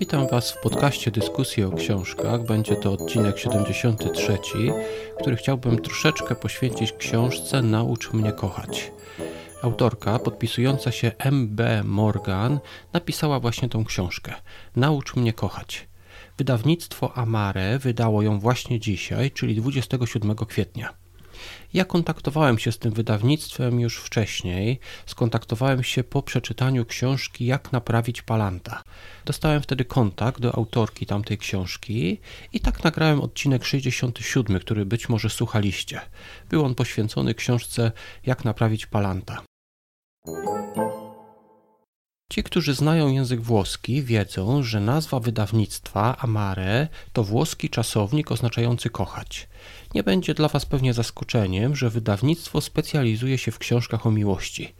Witam Was w podcaście Dyskusji o książkach. Będzie to odcinek 73, który chciałbym troszeczkę poświęcić książce Naucz mnie kochać. Autorka, podpisująca się M.B. Morgan, napisała właśnie tą książkę Naucz mnie kochać. Wydawnictwo Amare wydało ją właśnie dzisiaj, czyli 27 kwietnia. Ja kontaktowałem się z tym wydawnictwem już wcześniej. Skontaktowałem się po przeczytaniu książki Jak naprawić Palanta. Dostałem wtedy kontakt do autorki tamtej książki i tak nagrałem odcinek 67, który być może słuchaliście. Był on poświęcony książce Jak naprawić Palanta. Ci, którzy znają język włoski, wiedzą, że nazwa wydawnictwa Amare to włoski czasownik oznaczający kochać. Nie będzie dla Was pewnie zaskoczeniem, że wydawnictwo specjalizuje się w książkach o miłości.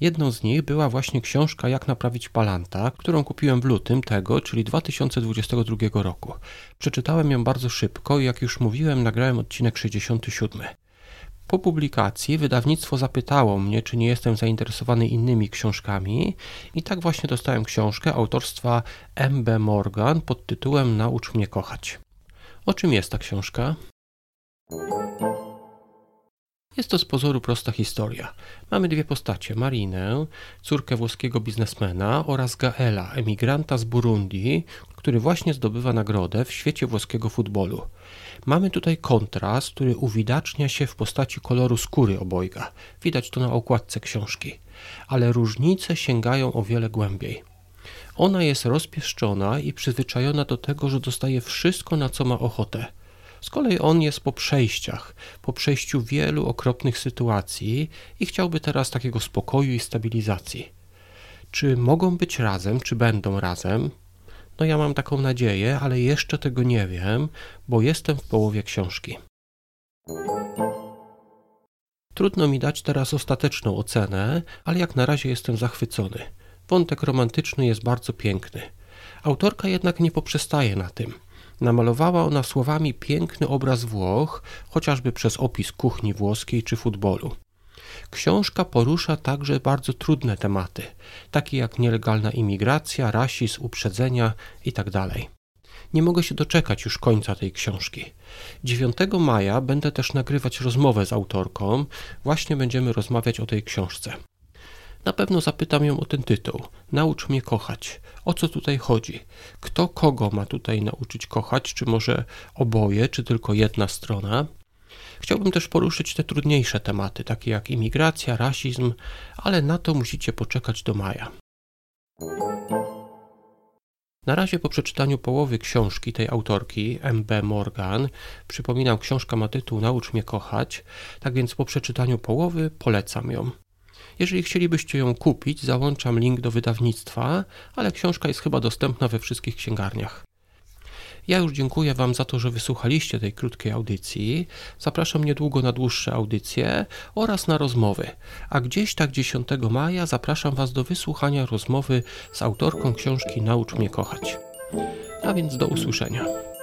Jedną z nich była właśnie książka Jak naprawić Palanta, którą kupiłem w lutym tego, czyli 2022 roku. Przeczytałem ją bardzo szybko i jak już mówiłem, nagrałem odcinek 67. Po publikacji wydawnictwo zapytało mnie, czy nie jestem zainteresowany innymi książkami, i tak właśnie dostałem książkę autorstwa M.B. Morgan pod tytułem Naucz mnie kochać. O czym jest ta książka? Jest to z pozoru prosta historia. Mamy dwie postacie: Marinę, córkę włoskiego biznesmena, oraz Gaela, emigranta z Burundi, który właśnie zdobywa nagrodę w świecie włoskiego futbolu. Mamy tutaj kontrast, który uwidacznia się w postaci koloru skóry obojga. Widać to na okładce książki. Ale różnice sięgają o wiele głębiej. Ona jest rozpieszczona i przyzwyczajona do tego, że dostaje wszystko, na co ma ochotę. Z kolei on jest po przejściach, po przejściu wielu okropnych sytuacji i chciałby teraz takiego spokoju i stabilizacji. Czy mogą być razem, czy będą razem? No ja mam taką nadzieję, ale jeszcze tego nie wiem, bo jestem w połowie książki. Trudno mi dać teraz ostateczną ocenę, ale jak na razie jestem zachwycony. Wątek romantyczny jest bardzo piękny. Autorka jednak nie poprzestaje na tym. Namalowała ona słowami piękny obraz Włoch, chociażby przez opis kuchni włoskiej czy futbolu. Książka porusza także bardzo trudne tematy, takie jak nielegalna imigracja, rasizm, uprzedzenia itd. Nie mogę się doczekać już końca tej książki. 9 maja będę też nagrywać rozmowę z autorką, właśnie będziemy rozmawiać o tej książce. Na pewno zapytam ją o ten tytuł. Naucz mnie kochać. O co tutaj chodzi? Kto kogo ma tutaj nauczyć kochać? Czy może oboje, czy tylko jedna strona? Chciałbym też poruszyć te trudniejsze tematy, takie jak imigracja, rasizm, ale na to musicie poczekać do maja. Na razie po przeczytaniu połowy książki tej autorki, M.B. Morgan, przypominam, książka ma tytuł Naucz mnie kochać, tak więc po przeczytaniu połowy polecam ją. Jeżeli chcielibyście ją kupić, załączam link do wydawnictwa, ale książka jest chyba dostępna we wszystkich księgarniach. Ja już dziękuję Wam za to, że wysłuchaliście tej krótkiej audycji. Zapraszam niedługo na dłuższe audycje oraz na rozmowy. A gdzieś tak 10 maja zapraszam Was do wysłuchania rozmowy z autorką książki Naucz mnie kochać. A więc do usłyszenia.